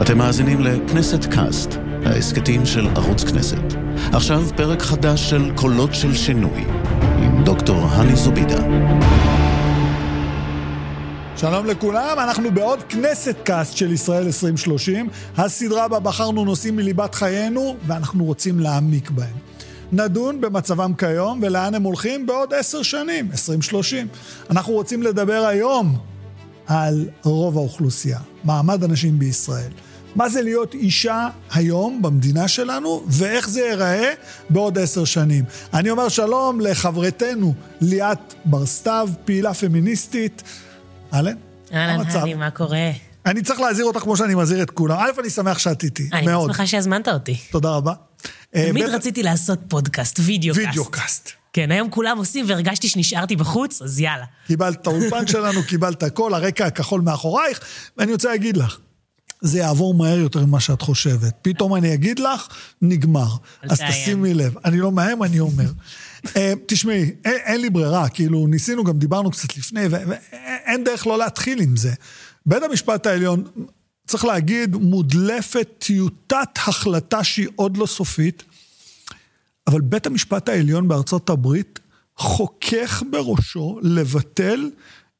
אתם מאזינים לכנסת קאסט, ההסכתים של ערוץ כנסת. עכשיו פרק חדש של קולות של שינוי, עם דוקטור הני זובידה. שלום לכולם, אנחנו בעוד כנסת קאסט של ישראל 2030, הסדרה בה בחרנו נושאים מליבת חיינו, ואנחנו רוצים להעמיק בהם. נדון במצבם כיום ולאן הם הולכים בעוד עשר שנים, 2030. אנחנו רוצים לדבר היום על רוב האוכלוסייה, מעמד הנשים בישראל. מה זה להיות אישה היום במדינה שלנו, ואיך זה ייראה בעוד עשר שנים. אני אומר שלום לחברתנו ליאת בר סתו, פעילה פמיניסטית. אהלן? אהלן, הני, מה קורה? אני צריך להזהיר אותך כמו שאני מזהיר את כולם. א', אני שמח שאת איתי, מאוד. אני שמחה שהזמנת אותי. תודה רבה. תמיד אה, רציתי לעשות פודקאסט, וידאו קאסט. וידאו קאסט. כן, היום כולם עושים והרגשתי שנשארתי בחוץ, אז יאללה. קיבלת את האולפן שלנו, קיבלת הכל, הרקע הכחול מאחורייך, ואני רוצה להגיד לך, זה יעבור מהר יותר ממה שאת חושבת. פתאום אני אגיד לך, נגמר. אז. תשימי לב. אני לא מאיים, אני אומר. אה, תשמעי, אין, אין לי ברירה, כאילו, ניסינו, גם דיברנו קצת לפני, ואין דרך לא להתחיל עם זה. בית המשפט העליון, צריך להגיד, מודלפת טיוטת החלטה שהיא עוד לא סופית, אבל בית המשפט העליון בארצות הברית חוכך בראשו לבטל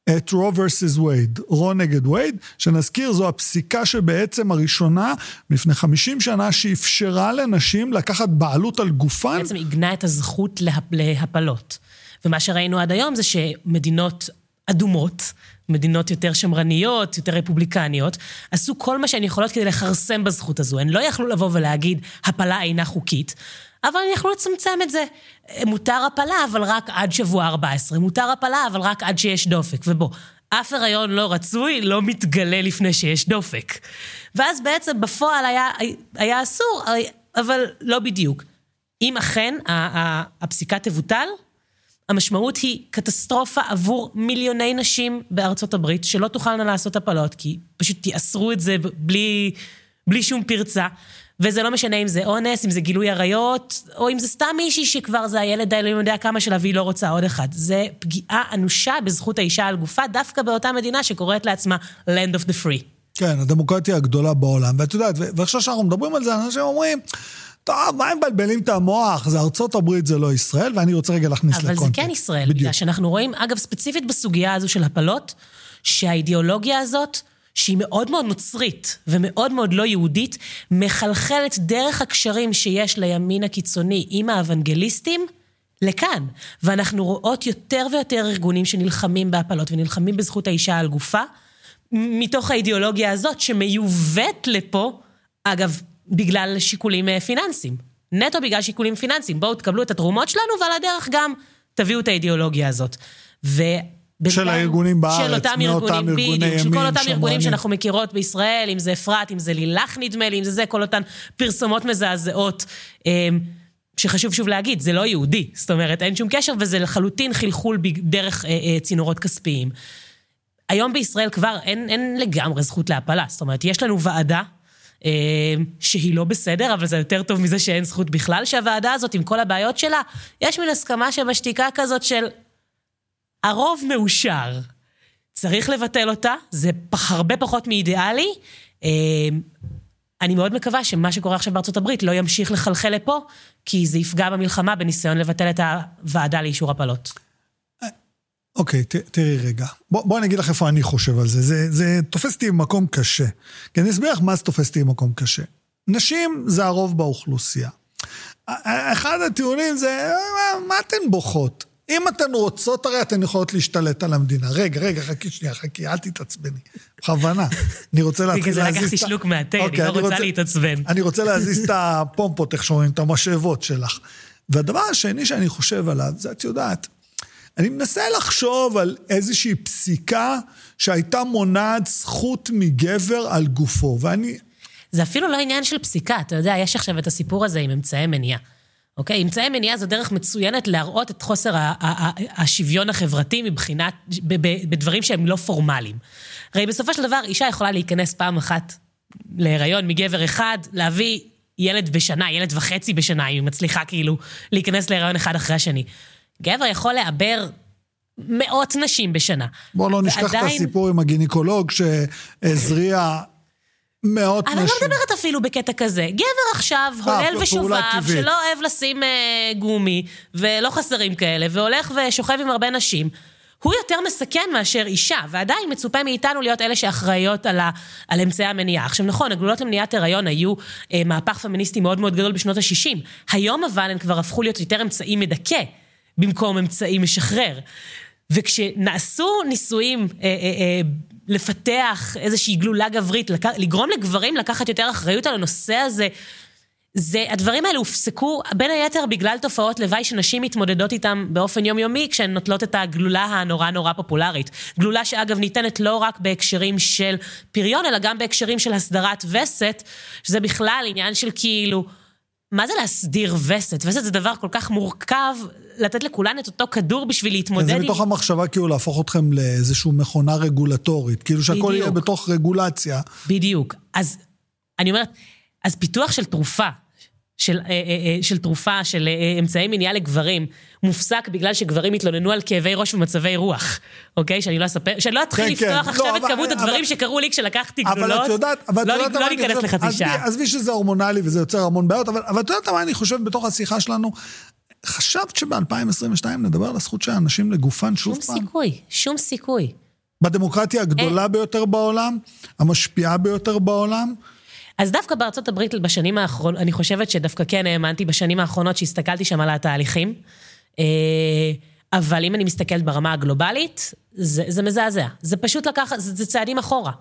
את רו versus וייד, רו נגד וייד, שנזכיר זו הפסיקה שבעצם הראשונה לפני 50 שנה שאפשרה לנשים לקחת בעלות על גופן. בעצם עיגנה את הזכות להפ... להפלות. ומה שראינו עד היום זה שמדינות אדומות, מדינות יותר שמרניות, יותר רפובליקניות, עשו כל מה שהן יכולות כדי לכרסם בזכות הזו. הן לא יכלו לבוא ולהגיד, הפלה אינה חוקית, אבל הן יכלו לצמצם את זה. מותר הפלה, אבל רק עד שבוע 14. מותר הפלה, אבל רק עד שיש דופק. ובוא, אף הריון לא רצוי לא מתגלה לפני שיש דופק. ואז בעצם בפועל היה, היה אסור, אבל לא בדיוק. אם אכן הפסיקה תבוטל, המשמעות היא קטסטרופה עבור מיליוני נשים בארצות הברית, שלא תוכלנה לעשות הפלות, כי פשוט יאסרו את זה בלי, בלי שום פרצה. וזה לא משנה אם זה אונס, אם זה גילוי עריות, או אם זה סתם מישהי שכבר זה הילד האלוהים יודע כמה שלה והיא לא רוצה עוד אחד. זה פגיעה אנושה בזכות האישה על גופה, דווקא באותה מדינה שקוראת לעצמה Land of the Free. כן, הדמוקרטיה הגדולה בעולם. ואת יודעת, ועכשיו שאנחנו מדברים על זה, אנשים אומרים... טוב, מה הם מבלבלים את המוח? זה ארצות הברית, זה לא ישראל, ואני רוצה רגע להכניס לקונטקסט. אבל זה כן ישראל, בדיוק. בגלל שאנחנו רואים, אגב, ספציפית בסוגיה הזו של הפלות, שהאידיאולוגיה הזאת, שהיא מאוד מאוד נוצרית ומאוד מאוד לא יהודית, מחלחלת דרך הקשרים שיש לימין הקיצוני עם האוונגליסטים, לכאן. ואנחנו רואות יותר ויותר ארגונים שנלחמים בהפלות ונלחמים בזכות האישה על גופה, מתוך האידיאולוגיה הזאת שמיובאת לפה, אגב, בגלל שיקולים פיננסיים. נטו בגלל שיקולים פיננסיים. בואו תקבלו את התרומות שלנו, ועל הדרך גם תביאו את האידיאולוגיה הזאת. ו... של הארגונים בארץ, של אותם ארגונים, בדיוק, של כל אותם ארגונים שאנחנו מכירות בישראל, אם זה אפרת, אם זה לילך נדמה לי, אם זה זה, כל אותן פרסומות מזעזעות, שחשוב שוב להגיד, זה לא יהודי, זאת אומרת, אין שום קשר, וזה לחלוטין חלחול דרך צינורות כספיים. היום בישראל כבר אין, אין לגמרי זכות להפלה, זאת אומרת, יש לנו ועדה, שהיא לא בסדר, אבל זה יותר טוב מזה שאין זכות בכלל, שהוועדה הזאת, עם כל הבעיות שלה, יש מין הסכמה שבשתיקה כזאת של הרוב מאושר. צריך לבטל אותה, זה הרבה פחות מאידיאלי. אני מאוד מקווה שמה שקורה עכשיו בארצות הברית לא ימשיך לחלחל לפה, כי זה יפגע במלחמה בניסיון לבטל את הוועדה לאישור הפלות. אוקיי, okay, תראי רגע. בוא, בוא אני אגיד לך איפה אני חושב על זה. זה, זה תופס אותי במקום קשה. כי אני אסביר לך מה זה תופס אותי במקום קשה. נשים זה הרוב באוכלוסייה. אחד הטיעונים זה, מה, מה אתן בוכות? אם אתן רוצות, הרי אתן יכולות להשתלט על המדינה. רגע, רגע, חכי שנייה, חכי, אל תתעצבני. בכוונה. אני רוצה להתחיל להזיז... בגלל זה לקחתי שלוק מהתה, אני לא רוצה להתעצבן. אני רוצה להזיז את הפומפות, איך שאומרים, את המשאבות שלך. והדבר השני שאני חושב עליו, זה את יודעת, אני מנסה לחשוב על איזושהי פסיקה שהייתה מונעת זכות מגבר על גופו, ואני... זה אפילו לא עניין של פסיקה, אתה יודע, יש עכשיו את הסיפור הזה עם אמצעי מניעה. אוקיי? אמצעי מניעה זו דרך מצוינת להראות את חוסר השוויון החברתי מבחינת, בדברים שהם לא פורמליים. הרי בסופו של דבר, אישה יכולה להיכנס פעם אחת להיריון מגבר אחד, להביא ילד בשנה, ילד וחצי בשנה, אם היא מצליחה כאילו להיכנס להיריון אחד אחרי השני. גבר יכול לעבר מאות נשים בשנה. בוא לא נשכח ועדיין... את הסיפור עם הגינקולוג שהזריע מאות אבל אני נשים. לא מדברת אפילו בקטע כזה. גבר עכשיו אה, הולל ושובב. שלא אוהב לשים אה, גומי, ולא חסרים כאלה, והולך ושוכב עם הרבה נשים. הוא יותר מסכן מאשר אישה, ועדיין מצופה מאיתנו להיות אלה שאחראיות על, ה, על אמצעי המניעה. עכשיו נכון, הגלולות למניעת הריון היו אה, מהפך פמיניסטי מאוד מאוד גדול בשנות ה-60. היום אבל הן כבר הפכו להיות יותר אמצעי מדכא, במקום אמצעי משחרר. וכשנעשו ניסויים אה, אה, אה, לפתח איזושהי גלולה גברית, לק... לגרום לגברים לקחת יותר אחריות על הנושא הזה, זה, הדברים האלה הופסקו בין היתר בגלל תופעות לוואי שנשים מתמודדות איתם באופן יומיומי כשהן נוטלות את הגלולה הנורא נורא פופולרית. גלולה שאגב ניתנת לא רק בהקשרים של פריון, אלא גם בהקשרים של הסדרת וסת, שזה בכלל עניין של כאילו, מה זה להסדיר וסת? וסת זה דבר כל כך מורכב, לתת לכולן את אותו כדור בשביל להתמודד זה עם... מתוך המחשבה כאילו להפוך אתכם לאיזושהי מכונה רגולטורית, כאילו שהכל בדיוק. יהיה בתוך רגולציה. בדיוק. אז אני אומרת, אז פיתוח של תרופה, של, אה, אה, אה, של תרופה, של אה, אמצעי מניעה לגברים, מופסק בגלל שגברים התלוננו על כאבי ראש ומצבי רוח, אוקיי? שאני לא אספר, שאני לא אתחיל כן, כן. לפתוח עכשיו לא, את אבל- כמות אבל- הדברים שקרו לי כשלקחתי אבל גלולות. את יודעת, אבל לא, יודעת לא ניכנס חושב? לחצי שעה. עזבי שזה הורמונלי וזה יוצר המון בעיות, אבל אבל את יודעת מה אני חושב בתוך השיחה שלנו? חשבת שב-2022 נדבר על הזכות של האנשים לגופן שוב שום פעם? סיכוי, שום סיכוי. בדמוקרטיה הגדולה ביותר בעולם, המשפיעה ביותר בעולם, אז דווקא בארצות הברית בשנים האחרונות, אני חושבת שדווקא כן האמנתי בשנים האחרונות שהסתכלתי שם על התהליכים. אה, אבל אם אני מסתכלת ברמה הגלובלית, זה, זה מזעזע. זה פשוט לקחת, זה, זה צעדים אחורה.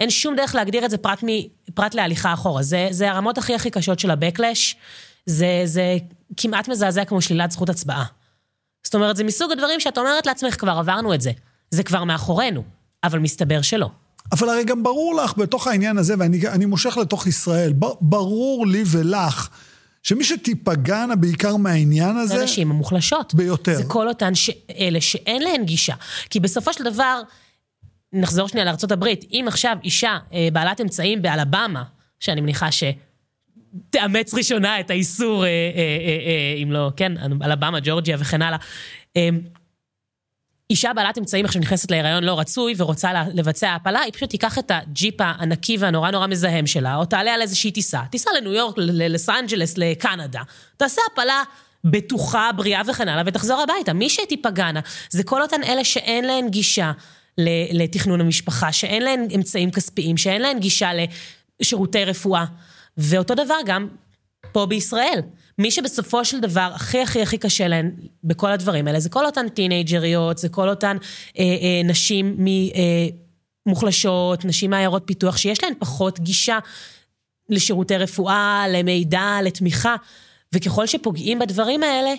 אין שום דרך להגדיר את זה פרט, מ, פרט להליכה אחורה. זה, זה הרמות הכי הכי קשות של ה-Backlash. זה, זה כמעט מזעזע כמו שלילת זכות הצבעה. זאת אומרת, זה מסוג הדברים שאת אומרת לעצמך, כבר עברנו את זה. זה כבר מאחורינו. אבל מסתבר שלא. אבל הרי גם ברור לך בתוך העניין הזה, ואני אני מושך לתוך ישראל, ברור לי ולך, שמי שתיפגענה בעיקר מהעניין הזה, הנשים המוחלשות. ביותר. זה כל אותן ש... אלה שאין להן גישה. כי בסופו של דבר, נחזור שנייה לארה"ב, אם עכשיו אישה אה, בעלת אמצעים באלבמה, שאני מניחה שתאמץ ראשונה את האיסור, אה, אה, אה, אה, אם לא, כן, אלבמה, ג'ורג'יה וכן הלאה, אה, אישה בעלת אמצעים עכשיו נכנסת להיריון לא רצוי ורוצה לבצע הפלה, היא פשוט תיקח את הג'יפ הענקי והנורא נורא מזהם שלה, או תעלה על איזושהי טיסה, טיסה לניו יורק, ללוס אנג'לס, לקנדה, תעשה הפלה בטוחה, בריאה וכן הלאה, ותחזור הביתה. מי שתיפגענה זה כל אותן אלה שאין להן גישה לתכנון המשפחה, שאין להן אמצעים כספיים, שאין להן גישה לשירותי רפואה. ואותו דבר גם פה בישראל. מי שבסופו של דבר הכי הכי הכי קשה להן בכל הדברים האלה, זה כל אותן טינג'ריות, זה כל אותן אה, אה, נשים מ, אה, מוחלשות, נשים מעיירות פיתוח, שיש להן פחות גישה לשירותי רפואה, למידע, לתמיכה, וככל שפוגעים בדברים האלה,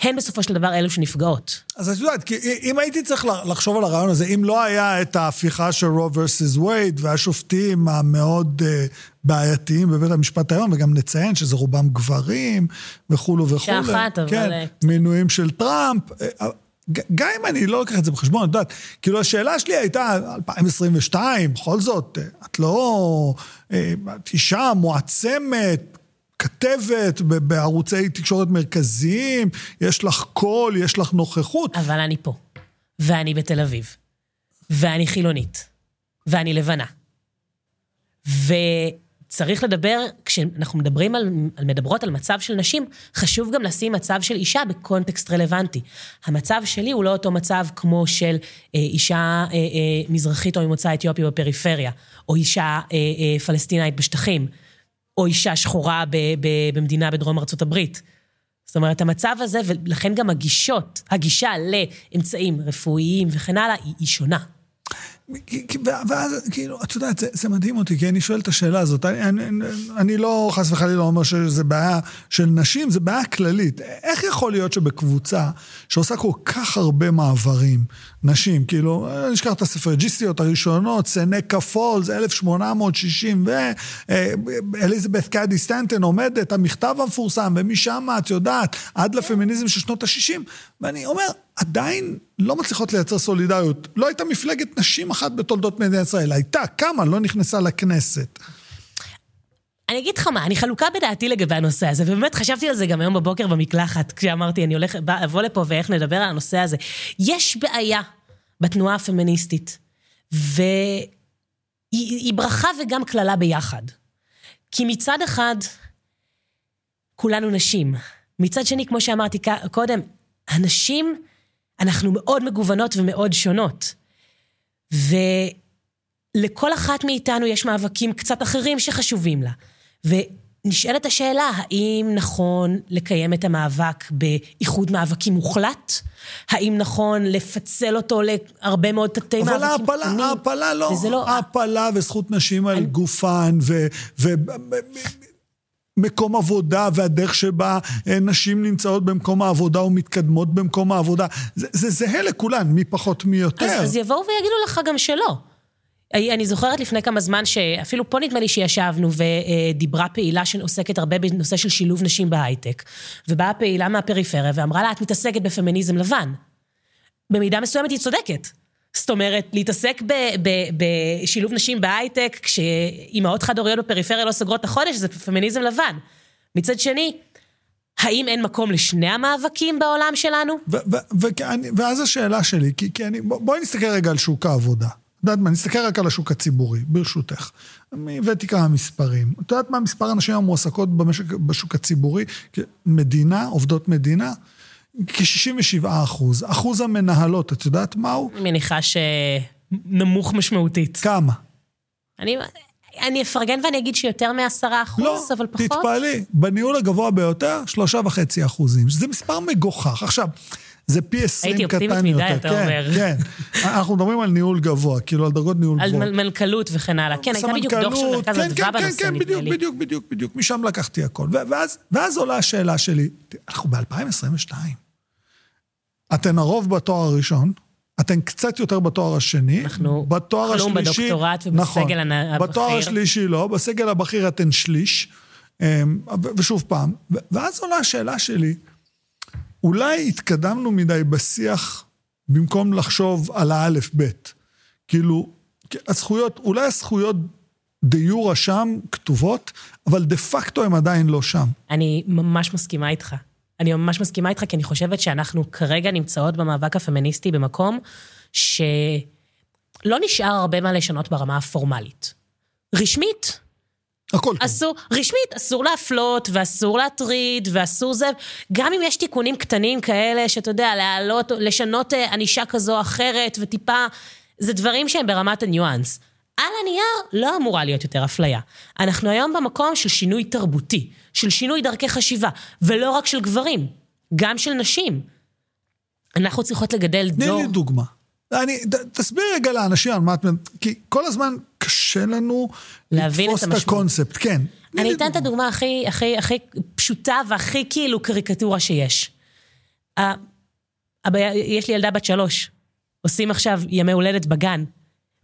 הן בסופו של דבר אלו שנפגעות. אז את יודעת, כי אם הייתי צריך לחשוב על הרעיון הזה, אם לא היה את ההפיכה של רו versus וייד והשופטים המאוד uh, בעייתיים בבית המשפט העליון, וגם נציין שזה רובם גברים וכולו וכולו. אישה אחת, אבל... כן, מינויים של טראמפ. אה, גם אם אני לא לוקח את זה בחשבון, את יודעת, כאילו השאלה שלי הייתה, 2022, בכל זאת, את לא את אישה מועצמת, כתבת בערוצי תקשורת מרכזיים, יש לך קול, יש לך נוכחות. אבל אני פה, ואני בתל אביב, ואני חילונית, ואני לבנה. וצריך לדבר, כשאנחנו מדברים על, על מדברות על מצב של נשים, חשוב גם לשים מצב של אישה בקונטקסט רלוונטי. המצב שלי הוא לא אותו מצב כמו של אה, אישה אה, אה, מזרחית או ממוצא אתיופי בפריפריה, או אישה אה, אה, פלסטינאית בשטחים. או אישה שחורה ב, ב, במדינה בדרום ארצות הברית. זאת אומרת, המצב הזה, ולכן גם הגישות, הגישה לאמצעים רפואיים וכן הלאה, היא, היא שונה. ואז, כאילו, את יודעת, זה, זה מדהים אותי, כי אני שואל את השאלה הזאת. אני, אני, אני לא, חס וחלילה, אומר שזה בעיה של נשים, זה בעיה כללית. איך יכול להיות שבקבוצה שעושה כל כך הרבה מעברים, נשים, כאילו, אני אשכח את הספרג'יסטיות הראשונות, סנקה פולס, 1860, ואליזבת קאדי סטנטון עומדת, המכתב המפורסם, ומשם, את יודעת, עד לפמיניזם של שנות ה-60, ואני אומר, עדיין לא מצליחות לייצר סולידריות. לא הייתה מפלגת נשים אחת בתולדות מדינת ישראל. הייתה, כמה, לא נכנסה לכנסת. אני אגיד לך מה, אני חלוקה בדעתי לגבי הנושא הזה, ובאמת חשבתי על זה גם היום בבוקר במקלחת, כשאמרתי, אני הולך, אבוא לפה ואיך נדבר על הנושא הזה. יש בעיה בתנועה הפמיניסטית, היא, היא ברכה וגם קללה ביחד. כי מצד אחד, כולנו נשים. מצד שני, כמו שאמרתי קודם, הנשים, אנחנו מאוד מגוונות ומאוד שונות. ולכל אחת מאיתנו יש מאבקים קצת אחרים שחשובים לה. ונשאלת השאלה, האם נכון לקיים את המאבק באיחוד מאבקים מוחלט? האם נכון לפצל אותו להרבה מאוד תתי מאבקים קטנים? אבל ההעפלה לא, לא... ההעפלה וזכות נשים על גופן, ו... ו... מקום עבודה והדרך שבה אה, נשים נמצאות במקום העבודה או מתקדמות במקום העבודה. זה, זה זהה לכולן, מי פחות מי יותר. אז, אז יבואו ויגידו לך גם שלא. אני זוכרת לפני כמה זמן שאפילו פה נדמה לי שישבנו ודיברה פעילה שעוסקת הרבה בנושא של שילוב נשים בהייטק. ובאה פעילה מהפריפריה ואמרה לה, את מתעסקת בפמיניזם לבן. במידה מסוימת היא צודקת. זאת אומרת, להתעסק בשילוב נשים בהייטק, כשאימהות חד-הוריות בפריפריה לא סוגרות את החודש, זה פמיניזם לבן. מצד שני, האם אין מקום לשני המאבקים בעולם שלנו? ואז השאלה שלי, כי, כי אני, בואי נסתכל רגע על שוק העבודה. את יודעת מה, נסתכל רק על השוק הציבורי, ברשותך. הבאתי כמה מספרים. את יודעת מה מספר הנשים המועסקות במשק, בשוק הציבורי? מדינה, עובדות מדינה, כ-67 אחוז. אחוז המנהלות, את יודעת מהו? אני מניחה שנמוך משמעותית. כמה? אני, אני אפרגן ואני אגיד שיותר מעשרה אחוז, לא, אבל פחות. לא, תתפעלי, בניהול הגבוה ביותר, שלושה וחצי אחוזים, שזה מספר מגוחך. עכשיו, זה פי עשרים קטן יותר. הייתי אופטימית מדי, אתה כן, אומר. כן, כן. אנחנו מדברים על ניהול גבוה, כאילו על דרגות ניהול גבוה. על מנכ"לות וכן הלאה. כן, הייתה בדיוק דוח של מרכז כן, אדווה כן, בנושא, כן, נדמה בדיוק, לי. בדיוק, בדיוק, בדיוק, משם לקחתי הכל. ואז, ואז עולה השאלה שלי, אנחנו ב-2022. אתן הרוב בתואר הראשון, אתן קצת יותר בתואר השני. אנחנו בתואר כלום השלישי... בדוקטורט נכון, ובסגל הבכיר. בתואר השלישי לא, בסגל הבכיר אתן שליש. אמ, ושוב פעם, ואז עולה השאלה שלי, אולי התקדמנו מדי בשיח במקום לחשוב על האלף-בית. כאילו, הזכויות, אולי הזכויות דה יורה שם כתובות, אבל דה פקטו הן עדיין לא שם. אני ממש מסכימה איתך. אני ממש מסכימה איתך, כי אני חושבת שאנחנו כרגע נמצאות במאבק הפמיניסטי במקום שלא נשאר הרבה מה לשנות ברמה הפורמלית. רשמית, הכל טוב. אסור, רשמית, אסור להפלות, ואסור להטריד, ואסור זה, גם אם יש תיקונים קטנים כאלה, שאתה יודע, להעלות, לשנות אה, ענישה כזו או אחרת, וטיפה, זה דברים שהם ברמת הניואנס. על הנייר לא אמורה להיות יותר אפליה. אנחנו היום במקום של שינוי תרבותי, של שינוי דרכי חשיבה, ולא רק של גברים, גם של נשים. אנחנו צריכות לגדל תני דור... לי דוגמה. אני, תסביר רגע לאנשים על מה את... כי כל הזמן קשה לנו לתפוס את את. הקונספט, כן. תני אני אתן את הדוגמה הכי, הכי, הכי פשוטה והכי כאילו קריקטורה שיש. הבעיה- יש לי ילדה בת שלוש, עושים עכשיו ימי הולדת בגן.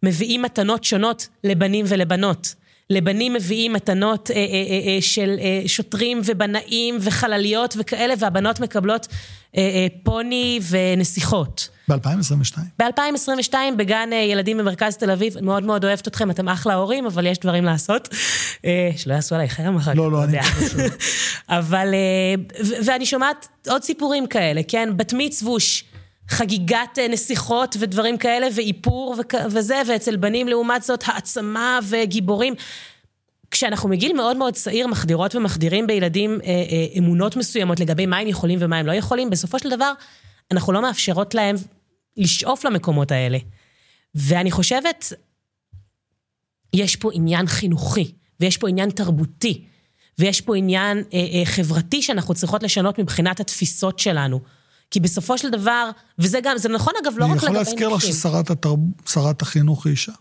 מביאים מתנות שונות לבנים ולבנות. לבנים מביאים מתנות אה, אה, אה, אה, של אה, שוטרים ובנאים וחלליות וכאלה, והבנות מקבלות אה, אה, פוני ונסיכות. ב-2022. ב-2022 בגן אה, ילדים במרכז תל אביב, מאוד מאוד אוהבת אתכם, אתם אחלה הורים, אבל יש דברים לעשות. אה, שלא יעשו עליי חרם אחר כך. לא, לא, אני שלא. אבל, אה, ואני שומעת עוד סיפורים כאלה, כן? בת מצווש, חגיגת אה, נסיכות ודברים כאלה, ואיפור וזה, ואצל בנים לעומת זאת העצמה וגיבורים. כשאנחנו מגיל מאוד מאוד צעיר מחדירות ומחדירים בילדים אה, אה, אמונות מסוימות לגבי מה הם יכולים ומה הם לא יכולים, בסופו של דבר אנחנו לא מאפשרות להם לשאוף למקומות האלה. ואני חושבת, יש פה עניין חינוכי, ויש פה עניין תרבותי, ויש פה עניין אה, אה, חברתי שאנחנו צריכות לשנות מבחינת התפיסות שלנו. כי בסופו של דבר, וזה גם, זה נכון אגב לא אני רק יכול לגבי להזכיר לך נשים. ששרת התרב... החינוך היא אישה.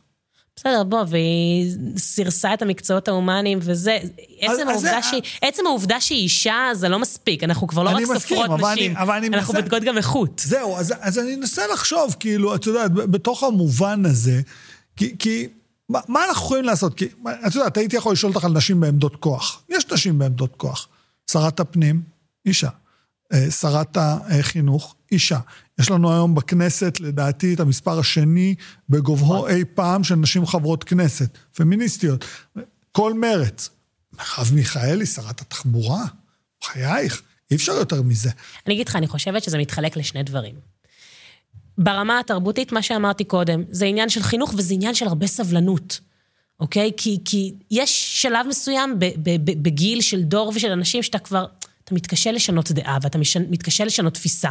בסדר, בוא, והיא סירסה את המקצועות ההומניים וזה, עצם, אז העובדה זה- שהיא, עצם העובדה שהיא אישה זה לא מספיק, אנחנו כבר לא אני רק מסכים, סופרות אבל אני- נשים, אבל אני אנחנו מנסה- בודקות גם איכות. זהו, אז, אז אני אנסה לחשוב, כאילו, את יודעת, בתוך המובן הזה, כי, כי מה, מה אנחנו יכולים לעשות? כי, את יודעת, הייתי יכול לשאול אותך על נשים בעמדות כוח. יש נשים בעמדות כוח. שרת הפנים, אישה. אה, שרת החינוך, אישה. יש לנו היום בכנסת, לדעתי, את המספר השני בגובהו אי פעם של נשים חברות כנסת, פמיניסטיות. כל מרץ. מרב מיכאלי, שרת התחבורה, חייך, אי אפשר יותר מזה. אני אגיד לך, אני חושבת שזה מתחלק לשני דברים. ברמה התרבותית, מה שאמרתי קודם, זה עניין של חינוך וזה עניין של הרבה סבלנות. אוקיי? כי, כי יש שלב מסוים ב, ב, ב, בגיל של דור ושל אנשים שאתה כבר, אתה מתקשה לשנות דעה ואתה מתקשה לשנות תפיסה.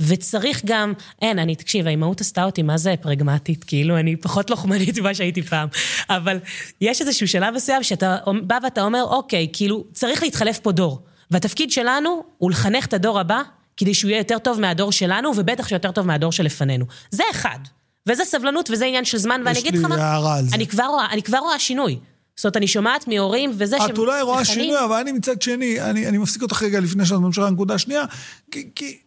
וצריך גם, אין, אני, תקשיב, האימהות עשתה אותי, מה זה פרגמטית? כאילו, אני פחות לוחמנית ממה שהייתי פעם. אבל יש איזשהו שלב מסוים שאתה בא ואתה אומר, אוקיי, כאילו, צריך להתחלף פה דור. והתפקיד שלנו הוא לחנך את הדור הבא, כדי שהוא יהיה יותר טוב מהדור שלנו, ובטח שיותר טוב מהדור שלפנינו. זה אחד. וזה סבלנות וזה עניין של זמן, ואני אגיד לך מה... יש לי הערה על זה. אני כבר רואה, אני כבר רואה שינוי. זאת אומרת, אני שומעת מהורים וזה שהם... את אולי רואה שינוי, אבל אני מצד שני, אני, אני מפסיק אותך רגע לפני שאת ממשיכה לנקודה השנייה, כי, כי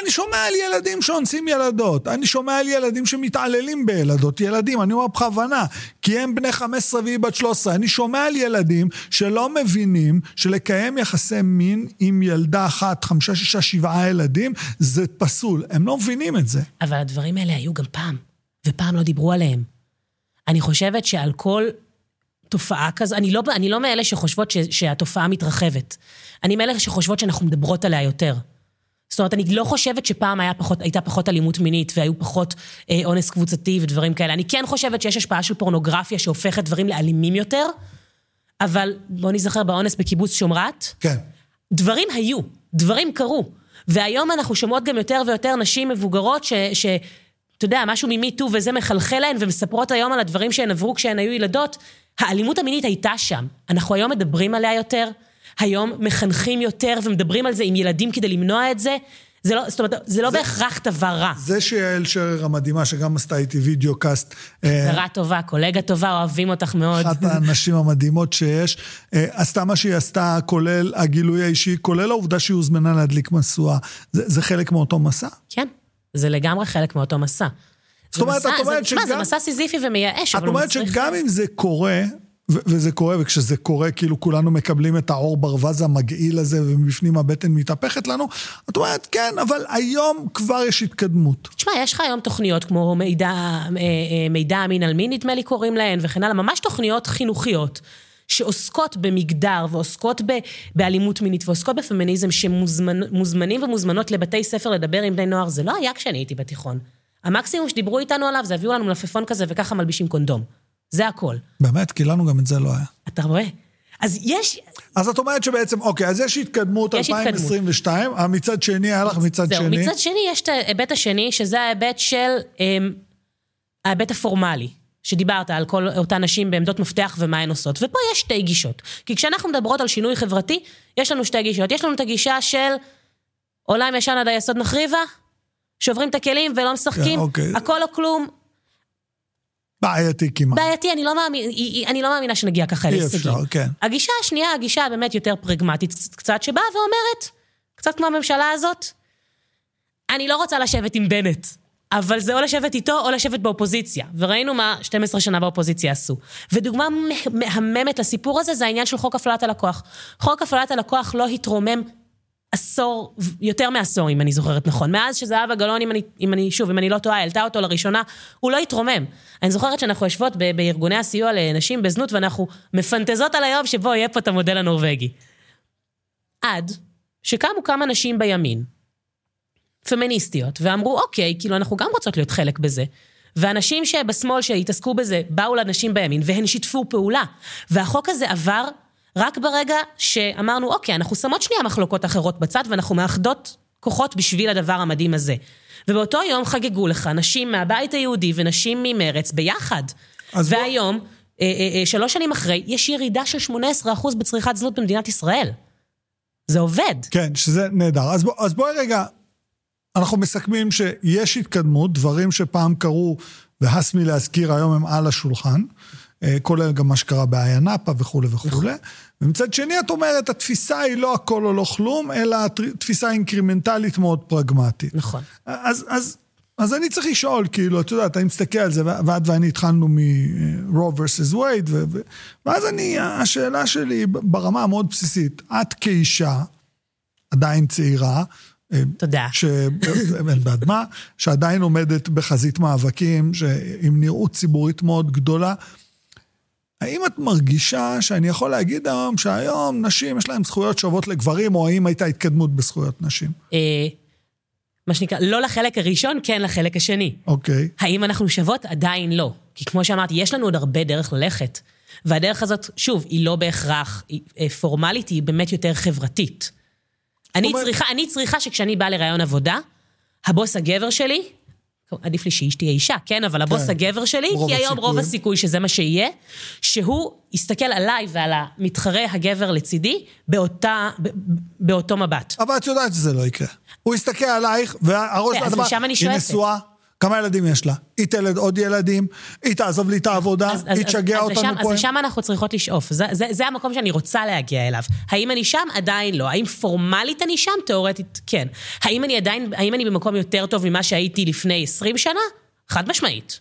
אני שומע על ילדים שאונסים ילדות, אני שומע על ילדים שמתעללים בילדות, ילדים, אני אומר בכוונה, כי הם בני 15 והיא בת 13, אני שומע על ילדים שלא מבינים שלקיים יחסי מין עם ילדה אחת, חמישה, שישה, שבעה ילדים, זה פסול, הם לא מבינים את זה. אבל הדברים האלה היו גם פעם, ופעם לא דיברו עליהם. אני חושבת שעל כל תופעה כזו, אני לא, אני לא מאלה שחושבות ש, שהתופעה מתרחבת. אני מאלה שחושבות שאנחנו מדברות עליה יותר. זאת אומרת, אני לא חושבת שפעם היה פחות, הייתה פחות אלימות מינית והיו פחות אה, אונס קבוצתי ודברים כאלה. אני כן חושבת שיש השפעה של פורנוגרפיה שהופכת דברים לאלימים יותר, אבל בוא נזכר באונס בקיבוץ שומרת. כן. דברים היו, דברים קרו. והיום אנחנו שומעות גם יותר ויותר נשים מבוגרות ש... ש אתה יודע, משהו ממיטו וזה מחלחל להן, ומספרות היום על הדברים שהן עברו כשהן היו ילדות. האלימות המינית הייתה שם. אנחנו היום מדברים עליה יותר. היום מחנכים יותר ומדברים על זה עם ילדים כדי למנוע את זה. זה לא, זאת אומרת, זה לא זה, בהכרח דבר רע. זה שיעל שרר המדהימה, שגם עשתה איתי וידאו קאסט. חברה אה, טובה, קולגה טובה, אוהבים אותך מאוד. אחת הנשים המדהימות שיש. אה, עשתה מה שהיא עשתה, כולל הגילוי האישי, כולל העובדה שהיא הוזמנה להדליק משואה. זה, זה חלק מאותו מסע? כן, זה לגמרי חלק מאותו מסע. זאת אומרת, את אומרת שגם... מה, זה מסע סיזיפי ומייאש, אבל הוא מצריך... את אומרת שגם אם זה קורה, וזה קורה, וכשזה קורה, כאילו כולנו מקבלים את האור ברווז המגעיל הזה, ומבפנים הבטן מתהפכת לנו. את אומרת, כן, אבל היום כבר יש התקדמות. תשמע, יש לך היום תוכניות כמו מידע, אה, אה, מידע אמין על מין, נדמה לי קוראים להן, וכן הלאה, ממש תוכניות חינוכיות. שעוסקות במגדר ועוסקות ב, באלימות מינית ועוסקות בפמיניזם, שמוזמנים ומוזמנות לבתי ספר לדבר עם בני נוער, זה לא היה כשאני הייתי בתיכון. המקסימום שדיברו איתנו עליו זה הביאו לנו מלפפון כזה וככה מלבישים קונדום. זה הכל. באמת? כי לנו גם את זה לא היה. אתה רואה? אז יש... אז את אומרת שבעצם, אוקיי, אז יש התקדמות יש 2022, התקדמות. מצד שני, היה לך מצד זהו, שני. מצד שני, יש את ההיבט השני, שזה ההיבט של, אמ, ההיבט הפורמלי. שדיברת על כל אותן נשים בעמדות מפתח ומה הן עושות. ופה יש שתי גישות. כי כשאנחנו מדברות על שינוי חברתי, יש לנו שתי גישות. יש לנו את הגישה של עולם ישן עד היסוד נחריבה, שוברים את הכלים ולא משחקים, כן, אוקיי. הכל או כלום, בעייתי כמעט. בעייתי, אני לא, מאמין, אני לא מאמינה שנגיע ככה להישגים. אי אפשר, כן. הגישה השנייה, הגישה הבאמת יותר פרגמטית קצת, שבאה ואומרת, קצת כמו הממשלה הזאת, אני לא רוצה לשבת עם בנט, אבל זה או לשבת איתו או לשבת באופוזיציה. וראינו מה 12 שנה באופוזיציה עשו. ודוגמה מהממת לסיפור הזה זה העניין של חוק הפללת הלקוח. חוק הפללת הלקוח לא התרומם עשור, יותר מעשור, אם אני זוכרת נכון. מאז שזהבה גלאון, אם אם אני, שוב, אם אני לא טועה, העלתה אותו לראשונה, הוא לא התרומם. אני זוכרת שאנחנו יושבות ב- בארגוני הסיוע לנשים בזנות, ואנחנו מפנטזות על היום שבו יהיה פה את המודל הנורבגי. עד שקמו כמה נשים בימין, פמיניסטיות, ואמרו, אוקיי, כאילו, אנחנו גם רוצות להיות חלק בזה. ואנשים שבשמאל שהתעסקו בזה, באו לנשים בימין, והן שיתפו פעולה. והחוק הזה עבר רק ברגע שאמרנו, אוקיי, אנחנו שמות שנייה מחלוקות אחרות בצד, ואנחנו מאחדות כוחות בשביל הדבר המדהים הזה. ובאותו יום חגגו לך נשים מהבית היהודי ונשים ממרץ ביחד. והיום, בוא... אה, אה, אה, שלוש שנים אחרי, יש ירידה של 18% בצריכת זנות במדינת ישראל. זה עובד. כן, שזה נהדר. אז, בוא, אז בואי רגע, אנחנו מסכמים שיש התקדמות, דברים שפעם קרו, והס מלהזכיר, היום הם על השולחן. אה, כולל גם מה שקרה באיה נאפה וכולי וכולי. ומצד שני, את אומרת, התפיסה היא לא הכל או לא כלום, אלא תפיסה אינקרימנטלית מאוד פרגמטית. נכון. אז, אז, אז אני צריך לשאול, כאילו, את יודעת, אני מסתכל על זה, ואת ואני התחלנו מ-Raw versus Wade, ואז אני, השאלה שלי ברמה המאוד בסיסית, את כאישה, עדיין צעירה, אה, תודה. ש... אין בעד מה, שעדיין עומדת בחזית מאבקים, עם נראות ציבורית מאוד גדולה. האם את מרגישה שאני יכול להגיד היום שהיום נשים יש להן זכויות שוות לגברים, או האם הייתה התקדמות בזכויות נשים? אה, מה שנקרא, לא לחלק הראשון, כן לחלק השני. אוקיי. האם אנחנו שוות? עדיין לא. כי כמו שאמרתי, יש לנו עוד הרבה דרך ללכת. והדרך הזאת, שוב, היא לא בהכרח היא, אה, פורמלית, היא באמת יותר חברתית. אני אומר- צריכה, אני צריכה שכשאני באה לראיון עבודה, הבוס הגבר שלי, עדיף לי שאיש תהיה אישה, כן? אבל הבוס כן. הגבר שלי, רוב כי היום רוב הסיכויים. הסיכוי שזה מה שיהיה, שהוא יסתכל עליי ועל המתחרה הגבר לצידי באותה, ב- באותו מבט. אבל את יודעת שזה לא יקרה. הוא יסתכל עלייך, והראש כן, אז לשם אני היא שואפת. נשואה, כמה ילדים יש לה? היא תלד עוד ילדים, היא תעזוב לי את העבודה, אז, היא תשגע אז, אותנו פה. אז לשם אנחנו צריכות לשאוף. זה, זה, זה המקום שאני רוצה להגיע אליו. האם אני שם? עדיין לא. האם פורמלית אני שם? תאורטית, כן. האם אני עדיין, האם אני במקום יותר טוב ממה שהייתי לפני 20 שנה? חד משמעית.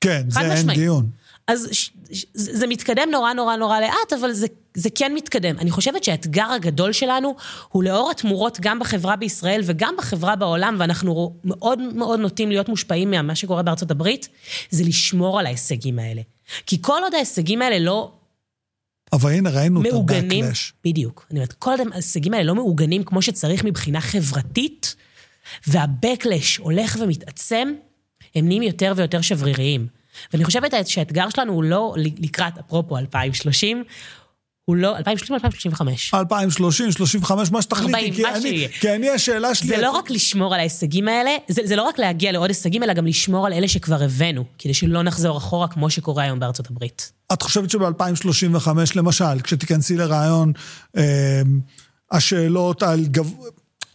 כן, זה חד אין משמעית. דיון. אז ש, ש, זה מתקדם נורא נורא נורא לאט, אבל זה, זה כן מתקדם. אני חושבת שהאתגר הגדול שלנו הוא לאור התמורות גם בחברה בישראל וגם בחברה בעולם, ואנחנו מאוד מאוד נוטים להיות מושפעים ממה שקורה בארצות הברית, זה לשמור על ההישגים האלה. כי כל עוד ההישגים האלה לא אבל הנה, ראינו את מעוגנים, ה-Backlash. בדיוק. אני אומרת, כל עוד ההישגים האלה לא מעוגנים כמו שצריך מבחינה חברתית, וה-Backlash הולך ומתעצם, הם נהיים יותר ויותר שבריריים. ואני חושבת שהאתגר שלנו הוא לא לקראת, אפרופו 2030, הוא לא, 2030 או 2035. 2030, 35, מה שתחליטי. 40, כי מה אני- שיהיה. כי אני, השאלה שלי... זה לא את- רק לשמור על ההישגים האלה, זה, זה לא רק להגיע לעוד הישגים, אלא גם לשמור על אלה שכבר הבאנו, כדי שלא נחזור אחורה כמו שקורה היום בארצות הברית. את חושבת שב-2035, למשל, כשתיכנסי לרעיון, אה, השאלות על גב...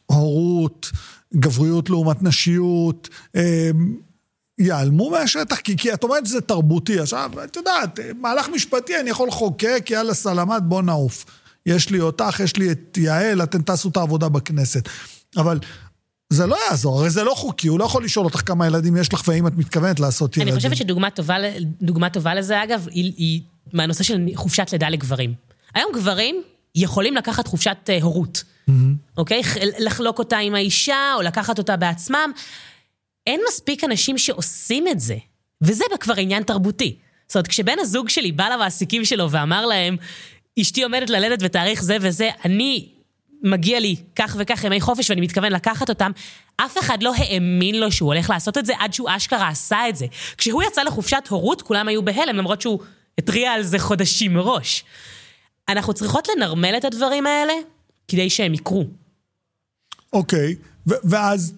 הורות, גבריות לעומת נשיות, אה, ייעלמו מהשטח? כי, כי את אומרת שזה תרבותי. עכשיו, את יודעת, מהלך משפטי, אני יכול לחוקק, יאללה סלמת, בוא נעוף. יש לי אותך, יש לי את יעל, אתם תעשו את העבודה בכנסת. אבל זה לא יעזור, הרי זה לא חוקי, הוא לא יכול לשאול אותך כמה ילדים יש לך והאם את מתכוונת לעשות ילדים. אני חושבת שדוגמה טובה, טובה לזה, אגב, היא, היא מהנושא של חופשת לידה לגברים. היום גברים יכולים לקחת חופשת אה, הורות, אוקיי? ח- לחלוק אותה עם האישה, או לקחת אותה בעצמם. אין מספיק אנשים שעושים את זה, וזה כבר עניין תרבותי. זאת אומרת, כשבן הזוג שלי בא למעסיקים שלו ואמר להם, אשתי עומדת ללדת בתאריך זה וזה, אני, מגיע לי כך וכך ימי חופש ואני מתכוון לקחת אותם, אף אחד לא האמין לו שהוא הולך לעשות את זה עד שהוא אשכרה עשה את זה. כשהוא יצא לחופשת הורות, כולם היו בהלם, למרות שהוא התריע על זה חודשים מראש. אנחנו צריכות לנרמל את הדברים האלה כדי שהם יקרו. אוקיי, ו- ואז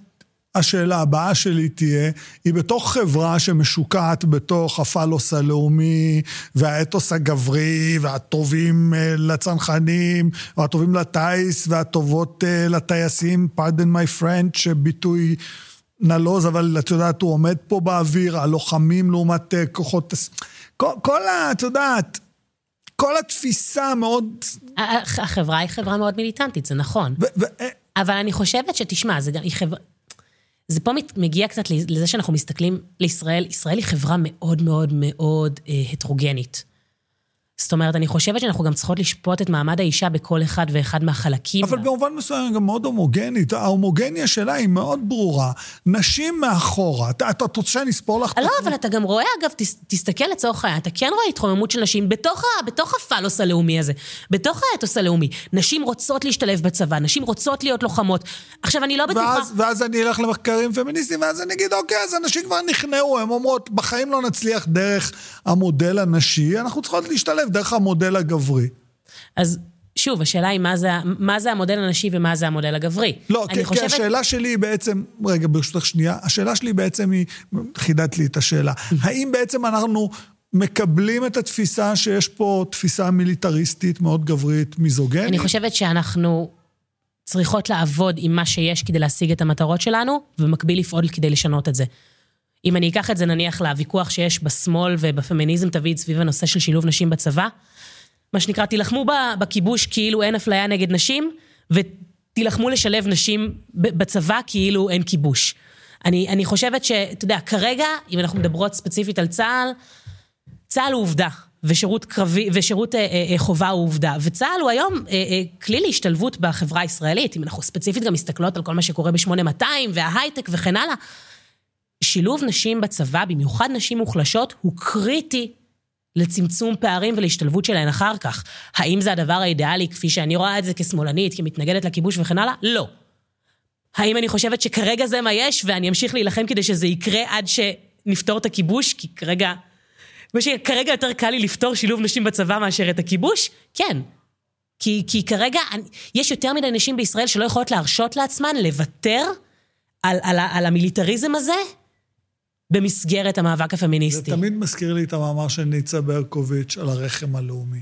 השאלה הבאה שלי תהיה, היא בתוך חברה שמשוקעת בתוך הפלוס הלאומי, והאתוס הגברי, והטובים אה, לצנחנים, והטובים לטיס, והטובות אה, לטייסים, pardon my French, שביטוי נלוז, אבל את יודעת, הוא עומד פה באוויר, הלוחמים לעומת אה, כוחות... כל, כל ה... את יודעת, כל התפיסה מאוד... הח- החברה היא חברה מאוד מיליטנטית, זה נכון. ו- ו- אבל אני חושבת שתשמע, זה גם, היא חברה... זה פה מגיע קצת לזה שאנחנו מסתכלים לישראל, ישראל היא חברה מאוד מאוד מאוד אה, הטרוגנית. זאת אומרת, אני חושבת שאנחנו גם צריכות לשפוט את מעמד האישה בכל אחד ואחד מהחלקים. אבל בה. במובן מסוים היא גם מאוד הומוגנית. ההומוגניה שלה היא מאוד ברורה. נשים מאחורה. את את- את רוצה שאני אספור לך? לא, אבל אתה גם רואה, אגב, תס, תסתכל לצורך העניין, אתה כן רואה התרוממות של נשים בתוך, בתוך הפלוס הלאומי הזה, בתוך האתוס הלאומי. נשים רוצות להשתלב בצבא, נשים רוצות להיות לוחמות. עכשיו, אני לא בטוחה... ואז, ואז אני אלך למחקרים פמיניסטיים, ואז אני אגיד, אוקיי, אז הנשים כבר נכנעו, הן אומרות, בחיים לא נצליח דרך המודל הנשי, אנחנו צריכות להשתלב דרך המודל הגברי. אז שוב, השאלה היא מה זה, מה זה המודל הנשי ומה זה המודל הגברי. לא, כי, חושבת... כי השאלה שלי היא בעצם, רגע, ברשותך שנייה, השאלה שלי בעצם היא, חידדת לי את השאלה, האם בעצם אנחנו מקבלים את התפיסה שיש פה תפיסה מיליטריסטית מאוד גברית, מיזוגנית? אני חושבת שאנחנו צריכות לעבוד עם מה שיש כדי להשיג את המטרות שלנו, ובמקביל לפעול כדי לשנות את זה. אם אני אקח את זה נניח לוויכוח שיש בשמאל ובפמיניזם תמיד סביב הנושא של שילוב נשים בצבא, מה שנקרא, תילחמו בכיבוש כאילו אין אפליה נגד נשים, ותילחמו לשלב נשים בצבא כאילו אין כיבוש. אני, אני חושבת שאתה יודע, כרגע, אם אנחנו מדברות ספציפית על צה"ל, צה"ל הוא עובדה, ושירות קרבי, ושירות אה, אה, חובה הוא עובדה. וצה"ל הוא היום אה, אה, כלי להשתלבות בחברה הישראלית, אם אנחנו ספציפית גם מסתכלות על כל מה שקורה ב-8200 וההייטק וכן הלאה. שילוב נשים בצבא, במיוחד נשים מוחלשות, הוא קריטי לצמצום פערים ולהשתלבות שלהן אחר כך. האם זה הדבר האידיאלי, כפי שאני רואה את זה כשמאלנית, כמתנגדת לכיבוש וכן הלאה? לא. האם אני חושבת שכרגע זה מה יש, ואני אמשיך להילחם כדי שזה יקרה עד שנפתור את הכיבוש? כי כרגע ושכרגע יותר קל לי לפתור שילוב נשים בצבא מאשר את הכיבוש? כן. כי, כי כרגע אני, יש יותר מדי נשים בישראל שלא יכולות להרשות לעצמן לוותר על, על, על המיליטריזם הזה במסגרת המאבק הפמיניסטי. זה תמיד מזכיר לי את המאמר של ניצה ברקוביץ' על הרחם הלאומי.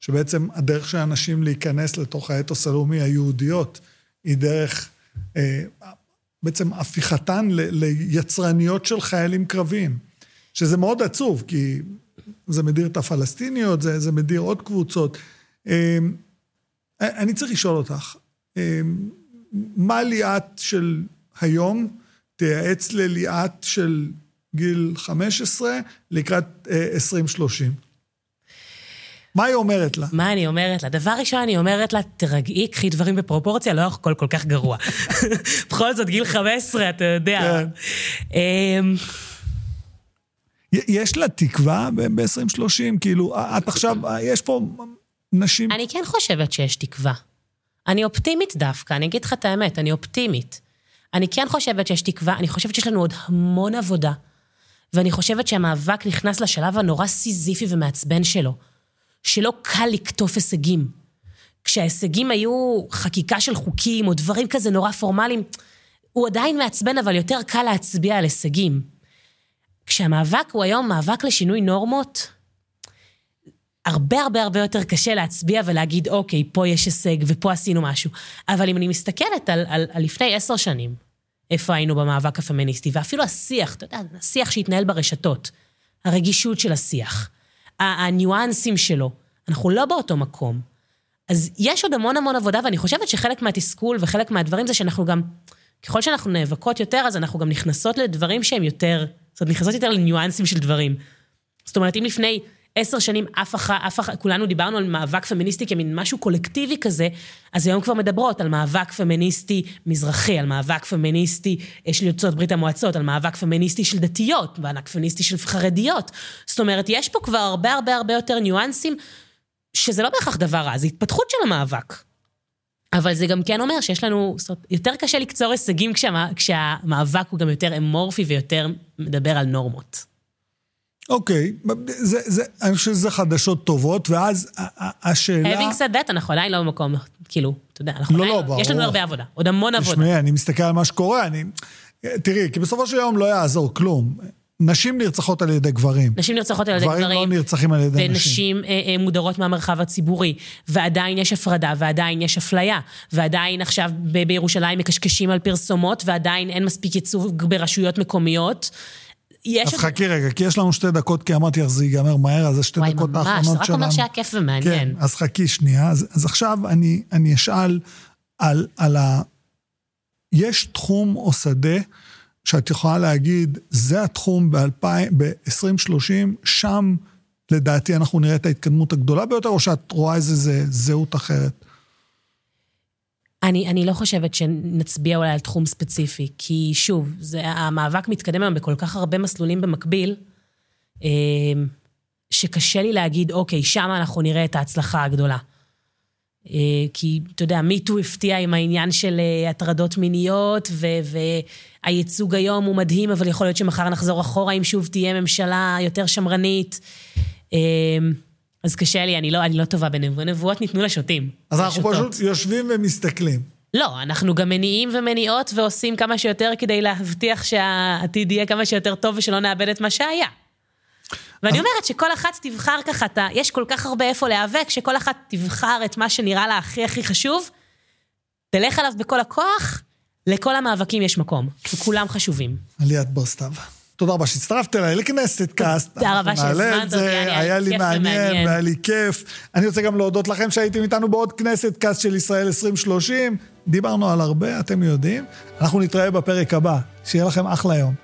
שבעצם הדרך של אנשים להיכנס לתוך האתוס הלאומי היהודיות היא דרך אה, בעצם הפיכתן ליצרניות של חיילים קרביים. שזה מאוד עצוב, כי זה מדיר את הפלסטיניות, זה, זה מדיר עוד קבוצות. אה, אני צריך לשאול אותך, אה, מה ליאת של היום תייעץ לליאת של גיל 15 לקראת 2030? מה היא אומרת לה? מה אני אומרת לה? דבר ראשון, אני אומרת לה, תרגעי, קחי דברים בפרופורציה, לא הכל כל כך גרוע. בכל זאת, גיל 15, אתה יודע. כן. אמ, יש לה תקווה ב-2030? כאילו, את עכשיו, יש פה נשים... אני כן חושבת שיש תקווה. אני אופטימית דווקא, אני אגיד לך את האמת, אני אופטימית. אני כן חושבת שיש תקווה, אני חושבת שיש לנו עוד המון עבודה, ואני חושבת שהמאבק נכנס לשלב הנורא סיזיפי ומעצבן שלו. שלא קל לקטוף הישגים. כשההישגים היו חקיקה של חוקים או דברים כזה נורא פורמליים, הוא עדיין מעצבן, אבל יותר קל להצביע על הישגים. כשהמאבק הוא היום מאבק לשינוי נורמות, הרבה הרבה הרבה יותר קשה להצביע ולהגיד, אוקיי, פה יש הישג ופה עשינו משהו. אבל אם אני מסתכלת על, על, על לפני עשר שנים, איפה היינו במאבק הפמיניסטי, ואפילו השיח, אתה יודע, השיח שהתנהל ברשתות, הרגישות של השיח, הניואנסים שלו. אנחנו לא באותו מקום. אז יש עוד המון המון עבודה, ואני חושבת שחלק מהתסכול וחלק מהדברים זה שאנחנו גם, ככל שאנחנו נאבקות יותר, אז אנחנו גם נכנסות לדברים שהם יותר, זאת אומרת, נכנסות יותר לניואנסים של דברים. זאת אומרת, אם לפני עשר שנים אף אחת, אף אחת, כולנו דיברנו על מאבק פמיניסטי כמין משהו קולקטיבי כזה, אז היום כבר מדברות על מאבק פמיניסטי מזרחי, על מאבק פמיניסטי של יוצאות ברית המועצות, על מאבק פמיניסטי של דתיות, מאבק פמיניסטי של חרדיות. זאת אומרת, יש פה כבר הרבה הרבה הרבה יותר ניואנסים, שזה לא בהכרח דבר רע, זה התפתחות של המאבק. אבל זה גם כן אומר שיש לנו, זאת אומרת, יותר קשה לקצור הישגים כשהמ, כשהמאבק הוא גם יותר אמורפי ויותר מדבר על נורמות. אוקיי, זה, זה, אני חושב שזה חדשות טובות, ואז השאלה... having said that, אנחנו עדיין לא במקום, כאילו, אתה יודע, אנחנו לא, עדיין, לא, ברור. יש לנו הרבה עבודה, עוד המון עבודה. תשמעי, אני מסתכל על מה שקורה, אני... תראי, כי בסופו של יום לא יעזור כלום. נשים נרצחות על ידי גברים. נשים נרצחות על ידי גברים. גברים לא נרצחים על ידי ונשים נשים. ונשים אה, אה, מודרות מהמרחב הציבורי, ועדיין יש הפרדה, ועדיין יש אפליה, ועדיין עכשיו ב- בירושלים מקשקשים על פרסומות, ועדיין אין מספיק ייצוג ברשויות מקומיות. יש... אז חכי רגע, כי יש לנו שתי דקות, כי אמרתי לך זה ייגמר מהר, אז זה שתי דקות האחרונות שלנו. וואי, ממש, זה רק אומר שהיה כיף ומעניין. כן, אז חכי שנייה. אז, אז עכשיו אני, אני אשאל על, על ה... יש תחום או שדה שאת יכולה להגיד, זה התחום ב-2030, שם לדעתי אנחנו נראה את ההתקדמות הגדולה ביותר, או שאת רואה איזה זהות אחרת? אני, אני לא חושבת שנצביע אולי על תחום ספציפי, כי שוב, זה, המאבק מתקדם היום בכל כך הרבה מסלולים במקביל, אה, שקשה לי להגיד, אוקיי, שם אנחנו נראה את ההצלחה הגדולה. אה, כי, אתה יודע, מיטו הפתיע עם העניין של אה, הטרדות מיניות, ו- והייצוג היום הוא מדהים, אבל יכול להיות שמחר נחזור אחורה אם שוב תהיה ממשלה יותר שמרנית. אז קשה לי, אני לא, אני לא טובה בנבואות, נבואות ניתנו לשוטים. אז אנחנו פשוט יושבים ומסתכלים. לא, אנחנו גם מניעים ומניעות ועושים כמה שיותר כדי להבטיח שהעתיד יהיה כמה שיותר טוב ושלא נאבד את מה שהיה. ואני אומרת שכל אחת תבחר ככה, אתה, יש כל כך הרבה איפה להיאבק, שכל אחת תבחר את מה שנראה לה הכי הכי חשוב, תלך עליו בכל הכוח, לכל המאבקים יש מקום, וכולם חשובים. ליאת בר סתו. תודה רבה שהצטרפת אליי לכנסת קאסט. תודה רבה שהזמנת אותי, היה לי מעניין והיה לי כיף. אני רוצה גם להודות לכם שהייתם איתנו בעוד כנסת קאסט של ישראל 2030. דיברנו על הרבה, אתם יודעים. אנחנו נתראה בפרק הבא. שיהיה לכם אחלה יום.